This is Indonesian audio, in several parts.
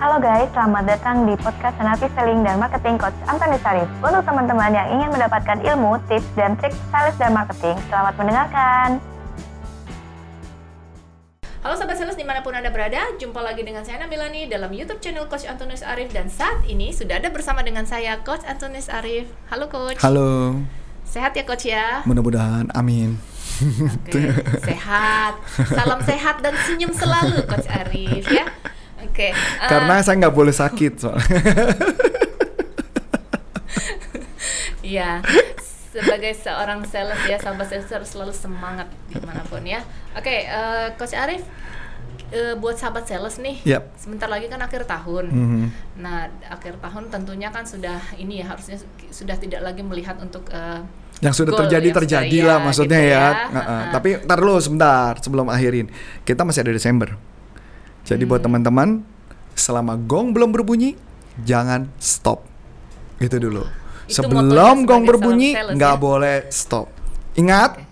Halo guys, selamat datang di podcast Senapi Selling dan Marketing Coach Antoni Sarif. Untuk teman-teman yang ingin mendapatkan ilmu, tips, dan trik sales dan marketing, selamat mendengarkan. Halo sahabat sales di mana pun anda berada, jumpa lagi dengan saya Nabilani dalam YouTube channel Coach Antonius Arif dan saat ini sudah ada bersama dengan saya Coach Antonius Arif. Halo Coach. Halo. Sehat ya Coach ya? Mudah-mudahan, amin. Oke, sehat. Salam sehat dan senyum selalu Coach Arif ya. Oke. uh, Karena saya nggak boleh sakit soalnya. Iya, sebagai seorang sales ya, sahabat sales harus selalu semangat di mana pun ya. Oke, eh, Coach Arif, eh, buat sahabat sales nih, Yap. sebentar lagi kan akhir tahun. Mhm. Nah, akhir tahun tentunya kan sudah ini ya harusnya sudah tidak lagi melihat untuk eh, Yang sudah goal terjadi yang terjadi sudah- lah ya, maksudnya gitu ya. ya. Heeh. Tapi ntar dulu sebentar sebelum akhirin. Kita masih ada Desember. Jadi buat Hmm. teman-teman, selama gong belum berbunyi, jangan stop. Itu dulu. Itu Sebelum gong berbunyi, sales nggak ya? boleh stop. Ingat, Oke.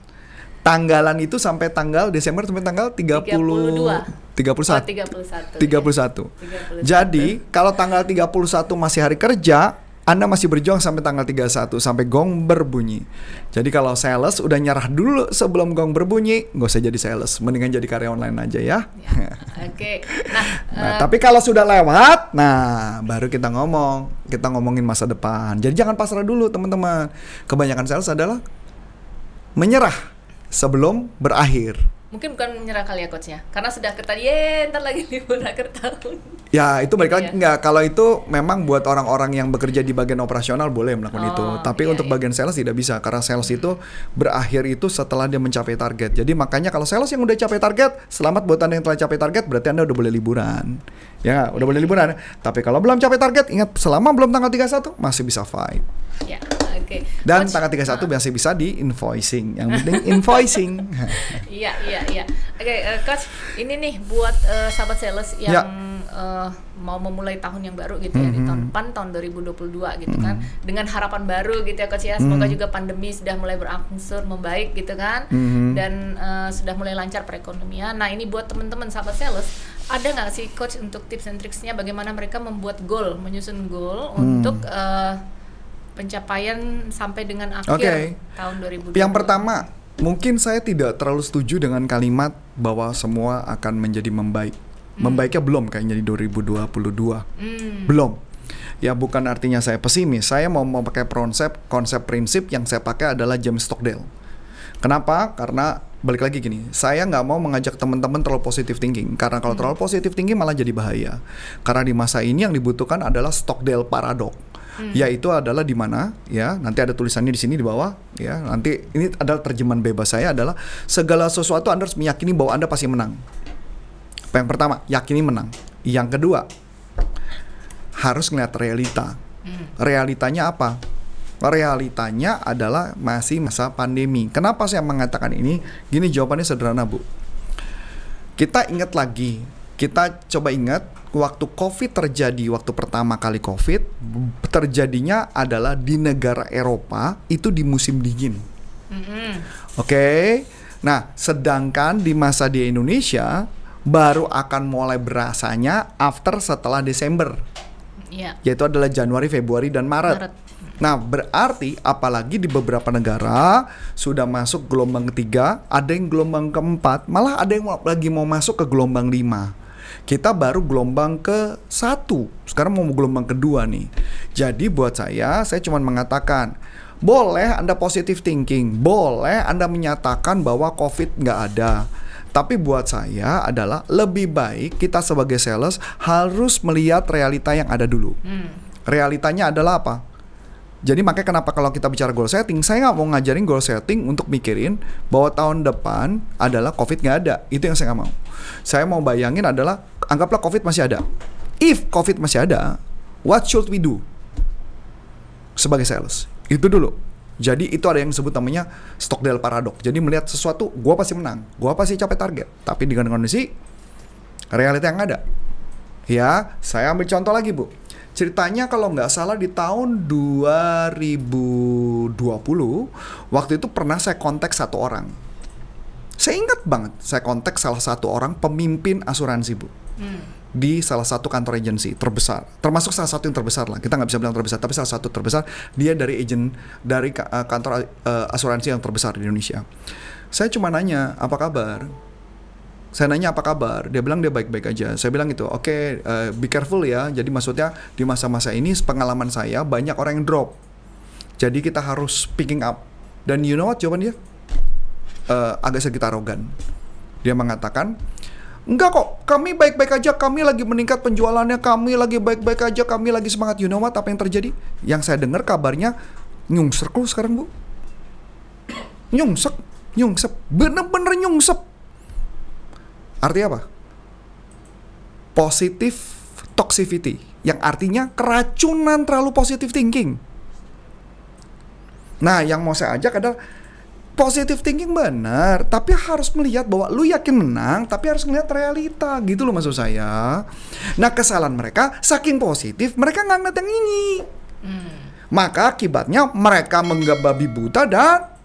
tanggalan itu sampai tanggal Desember sampai tanggal 30 32. Oh, 31. 31. 31. 31. Jadi, kalau tanggal 31 masih hari kerja, Anda masih berjuang sampai tanggal 31 sampai gong berbunyi. Jadi kalau sales udah nyerah dulu sebelum gong berbunyi, nggak usah jadi sales, mendingan jadi karyawan online aja ya. Ya, Oke. Nah, Nah, eh, tapi kalau sudah lewat, nah baru kita ngomong, kita ngomongin masa depan. Jadi jangan pasrah dulu teman-teman. Kebanyakan sales adalah menyerah sebelum berakhir. Mungkin bukan menyerah kali ya coach ya. Karena sudah akhir ye, ntar lagi libur akhir tahun. Ya itu balik Gitu lagi ya. nggak kalau itu memang buat orang-orang yang bekerja di bagian operasional boleh melakukan Oh, itu. Tapi iya, untuk iya. bagian sales tidak bisa karena sales itu berakhir itu setelah dia mencapai target. Jadi makanya kalau sales yang udah capai target, selamat buat anda yang telah capai target berarti anda udah boleh liburan. Ya udah boleh liburan. Tapi kalau belum capai target, ingat selama belum tanggal 31 masih bisa fight. ya, oke. Dan Coach, tanggal 31 uh, masih bisa di invoicing. Yang penting invoicing. Iya, iya, iya. Oke, eh, coach, ini nih buat eh, sahabat sales yang Ya. eh, mau memulai tahun yang baru gitu ya di Mhm. tahun depan tahun 2022 gitu kan. Dengan harapan baru gitu ya coach ya. Semoga Mhm. juga pandemi sudah mulai berangsur membaik gitu kan. Mhm. Dan eh, sudah mulai lancar perekonomian. Nah, ini buat teman-teman sahabat sales, ada nggak sih coach untuk tips and tricksnya bagaimana mereka membuat goal, menyusun goal Hmm. untuk eh, pencapaian sampai dengan akhir Oke. tahun 2022. Yang pertama, mungkin saya tidak terlalu setuju dengan kalimat bahwa semua akan menjadi membaik. Membaiknya belum kayaknya di 2022. Hmm. Belum. Ya bukan artinya saya pesimis. Saya mau pakai konsep konsep prinsip yang saya pakai adalah James Stockdale. Kenapa? Karena balik lagi gini, saya nggak mau mengajak teman-teman terlalu positive thinking. Karena kalau terlalu positive thinking malah jadi bahaya. Karena di masa ini yang dibutuhkan adalah Stockdale paradox. Yaitu adalah di mana ya nanti ada tulisannya di sini di bawah ya nanti ini adalah terjemahan bebas saya adalah segala sesuatu anda harus meyakini bahwa anda pasti menang. Yang pertama yakini menang. Yang kedua harus ngeliat realita. Realitanya apa? Realitanya adalah masih masa pandemi. Kenapa saya mengatakan ini? Gini jawabannya sederhana, Bu. Kita ingat lagi, kita coba ingat waktu COVID terjadi, waktu pertama kali COVID terjadinya adalah di negara Eropa itu di musim dingin. Mm-mm. Oke. Nah, sedangkan di masa di Indonesia baru akan mulai berasanya after setelah Desember Iya. yaitu adalah Januari, Februari, dan Maret. Maret. Nah, berarti apalagi di beberapa negara sudah masuk gelombang ketiga, ada yang gelombang keempat, malah ada yang lagi mau masuk ke gelombang lima. Kita baru gelombang ke satu, sekarang mau gelombang kedua nih. Jadi buat saya, saya cuma mengatakan, boleh Anda positive thinking, boleh Anda menyatakan bahwa COVID nggak ada. Tapi buat saya adalah lebih baik kita sebagai sales harus melihat realita yang ada dulu. Hmm. Realitanya adalah apa? Jadi makanya kenapa kalau kita bicara goal setting, saya nggak mau ngajarin goal setting untuk mikirin bahwa tahun depan adalah COVID nggak ada. Itu yang saya nggak mau. Saya mau bayangin adalah anggaplah COVID masih ada. If COVID masih ada, what should we do? Sebagai sales. Itu dulu. Jadi itu ada yang disebut namanya Stockdale paradox. Jadi melihat sesuatu, gua pasti menang, gua pasti capai target. Tapi dengan kondisi realita yang ada. Ya, saya ambil contoh lagi bu. Ceritanya kalau nggak salah di tahun 2020, waktu itu pernah saya kontak satu orang. Saya ingat banget, saya kontak salah satu orang pemimpin asuransi bu. Hmm. di salah satu kantor agensi terbesar, termasuk salah satu yang terbesar lah. Kita nggak bisa bilang terbesar, tapi salah satu terbesar. Dia dari agent dari uh, kantor uh, asuransi yang terbesar di Indonesia. Saya cuma nanya apa kabar. Saya nanya apa kabar, dia bilang dia baik-baik aja. Saya bilang gitu, oke, uh, be careful ya. Jadi maksudnya di masa-masa ini pengalaman saya banyak orang yang drop. Jadi kita harus picking up. Dan you know what jawaban dia? Uh, agak sedikit arogan. Dia mengatakan, Enggak kok, kami baik-baik aja, kami lagi meningkat penjualannya, kami lagi baik-baik aja, kami lagi semangat. You know what, apa yang terjadi? Yang saya dengar kabarnya, nyungsep lu sekarang bu. Nyungsep, nyungsep, bener-bener nyungsep. Artinya apa? Positive toxicity, yang artinya keracunan terlalu positive thinking. Nah, yang mau saya ajak adalah positive thinking benar, tapi harus melihat bahwa lu yakin menang, tapi harus melihat realita gitu loh maksud saya. Nah kesalahan mereka saking positif, mereka nggak ngeliat yang ini. Maka akibatnya mereka menganggap babi buta dan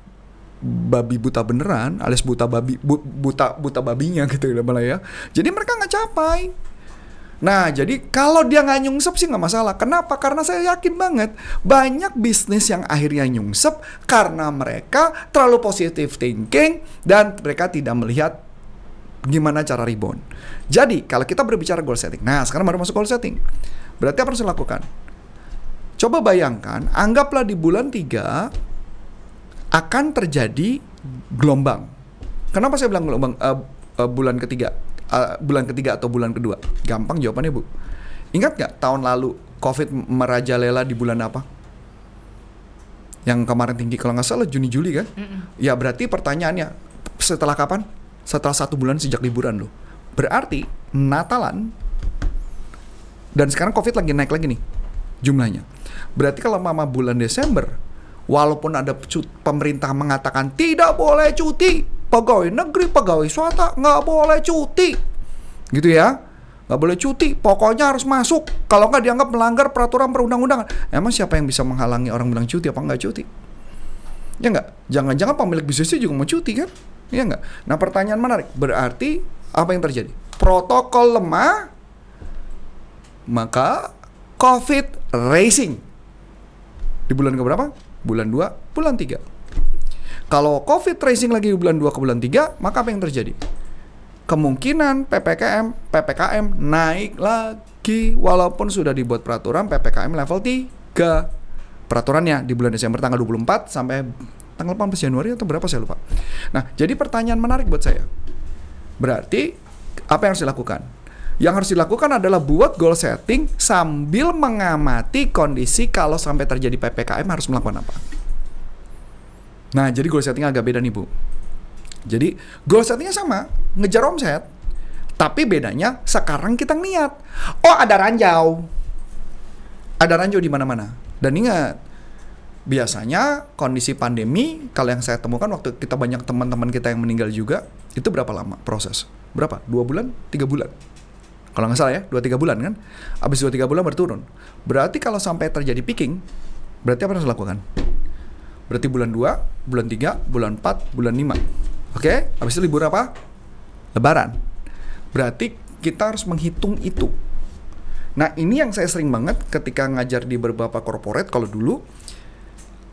babi buta beneran, alias buta babi bu- buta buta babinya gitu ya malah ya. Jadi mereka nggak capai. Nah, jadi kalau dia nggak nyungsep sih nggak masalah. Kenapa? Karena saya yakin banget banyak bisnis yang akhirnya nyungsep karena mereka terlalu positive thinking dan mereka tidak melihat gimana cara rebound. Jadi, kalau kita berbicara goal setting. Nah, sekarang baru masuk goal setting. Berarti apa harus dilakukan? Coba bayangkan, anggaplah di bulan 3 akan terjadi gelombang. Kenapa saya bilang gelombang eh, eh, bulan ketiga? Eh, bulan ketiga atau bulan kedua? Gampang jawabannya bu. Ingat nggak tahun lalu COVID merajalela di bulan apa? Yang kemarin tinggi kalau nggak salah Juni Juli kan? Ya berarti pertanyaannya setelah kapan? Setelah satu bulan sejak liburan loh. Berarti Natalan dan sekarang COVID lagi naik lagi nih jumlahnya. Berarti kalau mama bulan Desember, walaupun ada pemerintah mengatakan tidak boleh cuti, pegawai negeri, pegawai swasta nggak boleh cuti, gitu ya, nggak boleh cuti, pokoknya harus masuk. Kalau nggak dianggap melanggar peraturan perundang-undangan, emang siapa yang bisa menghalangi orang bilang cuti apa nggak cuti? Ya nggak? Jangan-jangan pemilik bisnisnya juga mau cuti kan? Ya nggak? Nah pertanyaan menarik, berarti apa yang terjadi? Protokol lemah, maka COVID racing. Di bulan keberapa? Bulan 2, bulan 3. Kalau COVID racing lagi bulan 2 ke bulan 3, maka apa yang terjadi? Kemungkinan PPKM, PPKM naik lagi walaupun sudah dibuat peraturan PPKM level 3. Peraturannya di bulan Desember tanggal 24 sampai tanggal 18 Januari atau berapa saya lupa. Nah, jadi pertanyaan menarik buat saya. Berarti apa yang harus dilakukan? Yang harus dilakukan adalah buat goal setting sambil mengamati kondisi kalau sampai terjadi PPKM harus melakukan apa. Nah, jadi goal setting agak beda nih, Bu. Jadi, goal settingnya sama, ngejar omset. Tapi bedanya sekarang kita ngeliat, oh ada ranjau. Ada ranjau di mana-mana. Dan ingat, biasanya kondisi pandemi, kalau yang saya temukan waktu kita banyak teman-teman kita yang meninggal juga, itu berapa lama proses? Berapa? Dua bulan? Tiga bulan? Kalau nggak salah ya, 2-3 bulan kan? Habis 2-3 bulan berturun. Berarti kalau sampai terjadi picking, berarti apa yang harus dilakukan? Berarti bulan 2, bulan 3, bulan 4, bulan 5. Oke? Habis itu libur apa? Lebaran. Berarti kita harus menghitung itu. Nah ini yang saya sering banget ketika ngajar di beberapa corporate, kalau dulu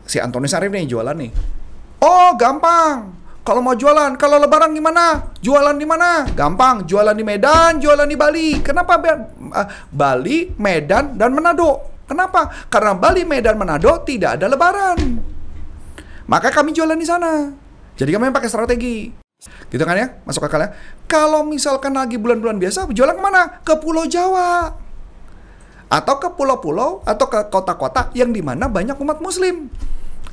si Antoni Sarif nih jualan nih. Oh gampang, kalau mau jualan, kalau lebaran gimana? Jualan di mana? Gampang, jualan di Medan, jualan di Bali. Kenapa uh, Bali, Medan, dan Manado? Kenapa? Karena Bali, Medan, Manado tidak ada lebaran. Maka kami jualan di sana. Jadi kami pakai strategi. Gitu kan ya? Masuk akal ya? Kalau misalkan lagi bulan-bulan biasa, jualan ke mana? Ke Pulau Jawa. Atau ke pulau-pulau, atau ke kota-kota yang di mana banyak umat muslim.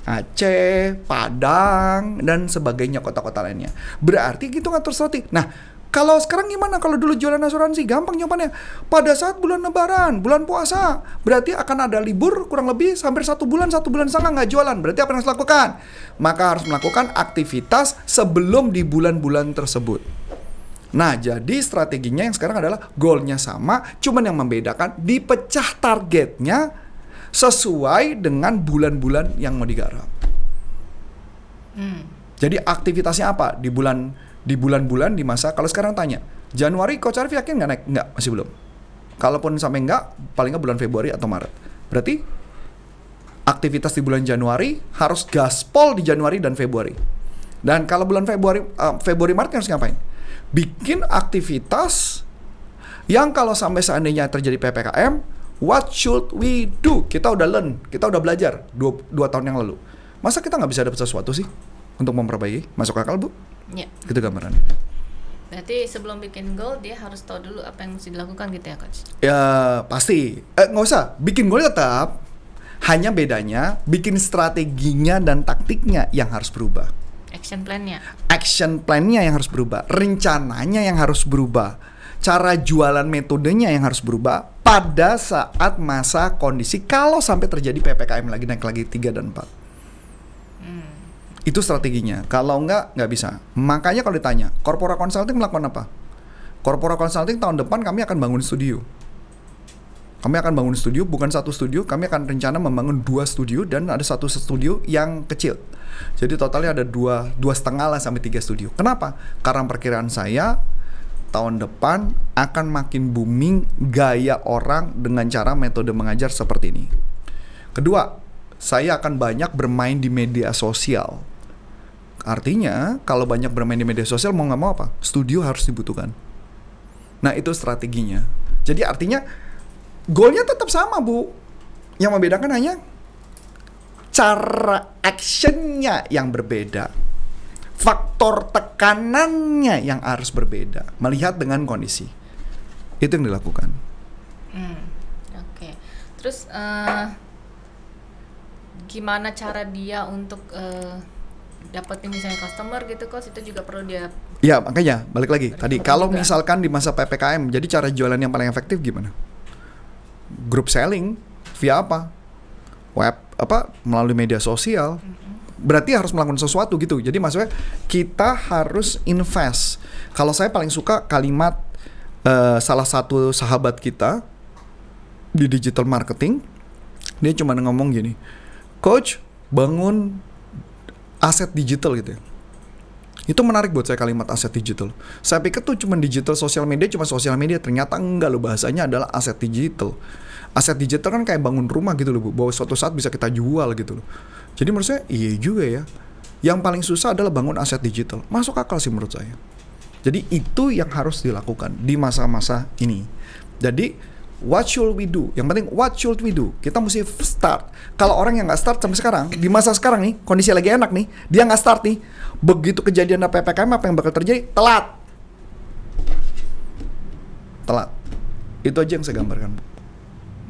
Aceh, Padang, dan sebagainya kota-kota lainnya. Berarti gitu ngatur strategi. Nah, kalau sekarang gimana? Kalau dulu jualan asuransi, gampang jawabannya. Pada saat bulan lebaran, bulan puasa, berarti akan ada libur kurang lebih hampir satu bulan, satu bulan setengah nggak jualan. Berarti apa yang harus lakukan? Maka harus melakukan aktivitas sebelum di bulan-bulan tersebut. Nah, jadi strateginya yang sekarang adalah goalnya sama, cuman yang membedakan dipecah targetnya sesuai dengan bulan-bulan yang mau digarap. Hmm. Jadi aktivitasnya apa di bulan di bulan-bulan di masa kalau sekarang tanya Januari Coach Arif yakin nggak naik nggak masih belum Kalaupun sampai enggak, paling nggak bulan Februari atau Maret. Berarti aktivitas di bulan Januari harus gaspol di Januari dan Februari. Dan kalau bulan Februari uh, Februari Maret harus ngapain? Bikin aktivitas yang kalau sampai seandainya terjadi PPKM, what should we do? Kita udah learn, kita udah belajar dua, dua tahun yang lalu. Masa kita nggak bisa dapat sesuatu sih untuk memperbaiki? Masuk akal bu? Ya. Gitu gambarannya. Berarti sebelum bikin goal dia harus tahu dulu apa yang mesti dilakukan gitu ya coach. Ya pasti. Eh, nggak usah. Bikin goal tetap. Hanya bedanya bikin strateginya dan taktiknya yang harus berubah. Action plan-nya. Action plan-nya yang harus berubah. Rencananya yang harus berubah. Cara jualan metodenya yang harus berubah pada saat masa kondisi kalau sampai terjadi PPKM lagi naik lagi 3 dan 4. Hmm. Itu strateginya. Kalau enggak, nggak bisa. Makanya kalau ditanya, Corpora Consulting melakukan apa? Corpora Consulting tahun depan kami akan bangun studio. Kami akan bangun studio, bukan satu studio. Kami akan rencana membangun dua studio dan ada satu studio yang kecil. Jadi totalnya ada dua dua setengah lah sampai tiga studio. Kenapa? Karena perkiraan saya tahun depan akan makin booming gaya orang dengan cara metode mengajar seperti ini. Kedua, saya akan banyak bermain di media sosial. Artinya, kalau banyak bermain di media sosial mau nggak mau apa? Studio harus dibutuhkan. Nah, itu strateginya. Jadi artinya goalnya tetap sama, Bu. Yang membedakan hanya cara actionnya yang berbeda. Faktor tekanannya yang harus berbeda. Melihat dengan kondisi. Itu yang dilakukan. Hmm. Oke. Terus eh, gimana cara dia untuk eh, dapetin misalnya customer gitu coach itu juga perlu dia Ya makanya balik lagi tadi kalau juga. misalkan di masa ppkm jadi cara jualan yang paling efektif gimana? Group selling via apa? Web apa melalui media sosial. Berarti harus melakukan sesuatu gitu. Jadi maksudnya kita harus invest. Kalau saya paling suka kalimat eh, salah satu sahabat kita di digital marketing dia cuma ngomong gini, coach bangun aset digital gitu ya. Itu menarik buat saya kalimat aset digital. Saya pikir tuh cuma digital sosial media, cuma sosial media. Ternyata enggak loh bahasanya adalah aset digital. Aset digital kan kayak bangun rumah gitu loh. Bahwa suatu saat bisa kita jual gitu loh. Jadi menurut saya iya juga ya. Yang paling susah adalah bangun aset digital. Masuk akal sih menurut saya. Jadi itu yang harus dilakukan di masa-masa ini. Jadi what should we do? Yang penting what should we do? Kita mesti start. Kalau orang yang nggak start sampai sekarang, di masa sekarang nih, kondisi lagi enak nih, dia nggak start nih, begitu kejadian ada PPKM apa yang bakal terjadi? Telat. Telat. Itu aja yang saya gambarkan.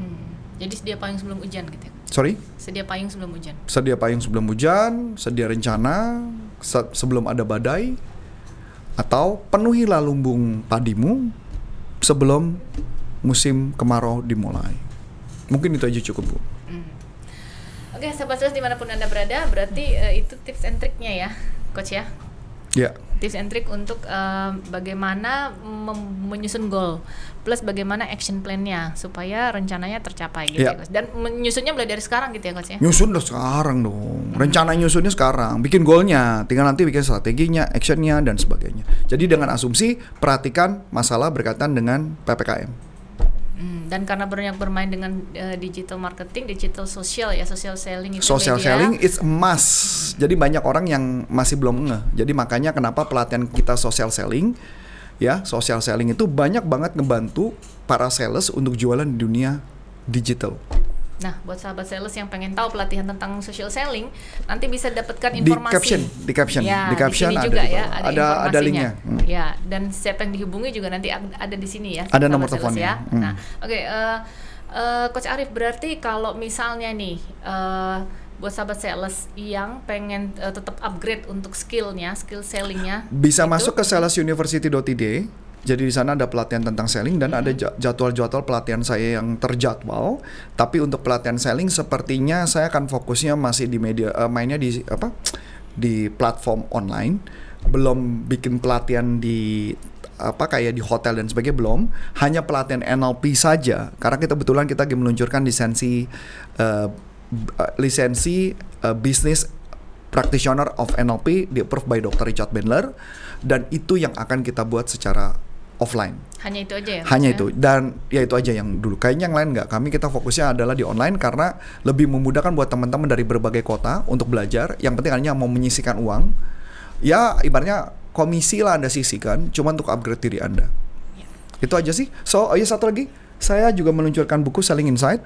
hmm, jadi sedia payung sebelum hujan gitu ya Sorry? sedia payung sebelum hujan Sedia payung sebelum hujan, sedia rencana se- sebelum ada badai, atau penuhilah lumbung padimu sebelum musim kemarau dimulai. Mungkin itu aja cukup, Bu. Hmm. Oke, sahabat sales di mana pun anda berada, berarti eh, itu tips and triknya ya, coach ya. Ya, Tips and trick untuk eh, bagaimana menyusun goal, plus bagaimana action plan-nya supaya rencananya tercapai gitu Ya. ya, coach. Dan menyusunnya mulai dari sekarang gitu ya, coach ya. nyusun udah sekarang dong. Rencana nyusunnya sekarang, bikin goalnya, tinggal nanti bikin strateginya, actionnya dan sebagainya. Jadi dengan asumsi perhatikan masalah berkaitan dengan ppkm. Dan karena banyak bermain dengan eh, digital marketing, digital social ya, social selling itu Social media. selling is a must. Jadi banyak orang yang masih belum ngeh. Jadi makanya kenapa pelatihan kita social selling ya, social selling itu banyak banget ngebantu para sales untuk jualan di dunia digital. Nah, buat sahabat sales yang pengen tahu pelatihan tentang social selling, nanti bisa dapatkan Di informasi. caption, di caption, Ya, di caption sini ada juga di ya, ada, Ada- ada linknya. Hmm. Ya, dan siapa yang dihubungi juga nanti ad- ada di sini ya. Ada nomor teleponnya. Ya. Hmm. Nah, oke, eh, eh, Coach Arif berarti kalau misalnya nih eh, buat sahabat sales yang pengen eh, tetap upgrade untuk skillnya, skill sellingnya, Bisa itu- masuk ke salesuniversity.id. Jadi di sana ada pelatihan tentang selling dan ada ja- jadwal-jadwal pelatihan saya yang terjadwal. Tapi untuk pelatihan selling sepertinya saya akan fokusnya masih di media eh, mainnya di apa? di platform online. Belum bikin pelatihan di apa kayak di hotel dan sebagainya belum. Hanya pelatihan NLP saja karena kita kebetulan kita lagi meluncurkan lisensi eh, lisensi eh, Business Practitioner of NLP di approved by Dr. Richard Bandler dan itu yang akan kita buat secara offline. Hanya itu aja ya. Hanya maksudnya? itu dan ya itu aja yang dulu. Kayaknya yang lain nggak. Kami kita fokusnya adalah di online karena lebih memudahkan buat teman-teman dari berbagai kota untuk belajar. Yang penting hanya mau menyisikan uang. Ya ibaratnya komisi lah anda sisihkan, cuma untuk upgrade diri anda. Ya. Itu aja sih. So, oh iya satu lagi. Saya juga meluncurkan buku Selling Insight.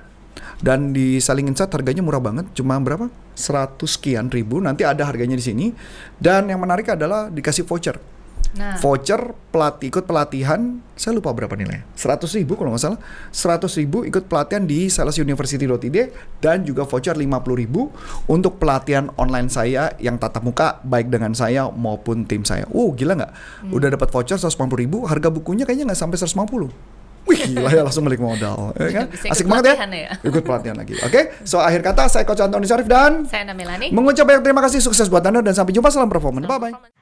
Dan di Selling Insight harganya murah banget. Cuma berapa? 100 sekian ribu. Nanti ada harganya di sini. Dan yang menarik adalah dikasih voucher. Nah, Voucher pelatih ikut pelatihan. Saya lupa berapa nilai. 100 ribu kalau nggak salah. 100 ribu ikut pelatihan di salesuniversity.id. Dan juga voucher 50 ribu untuk pelatihan online saya yang tatap muka. Baik dengan saya maupun tim saya. Uh gila nggak? Udah dapat voucher 150 ribu. Harga bukunya kayaknya nggak sampai 150. Wih gila ya langsung balik modal ya kan? Asik banget ya? ya? Ikut pelatihan lagi Oke So akhir kata saya Coach Antoni Syarif dan saya Namelani. Mengucap banyak terima kasih Sukses buat Anda Dan sampai jumpa Salam performance Bye bye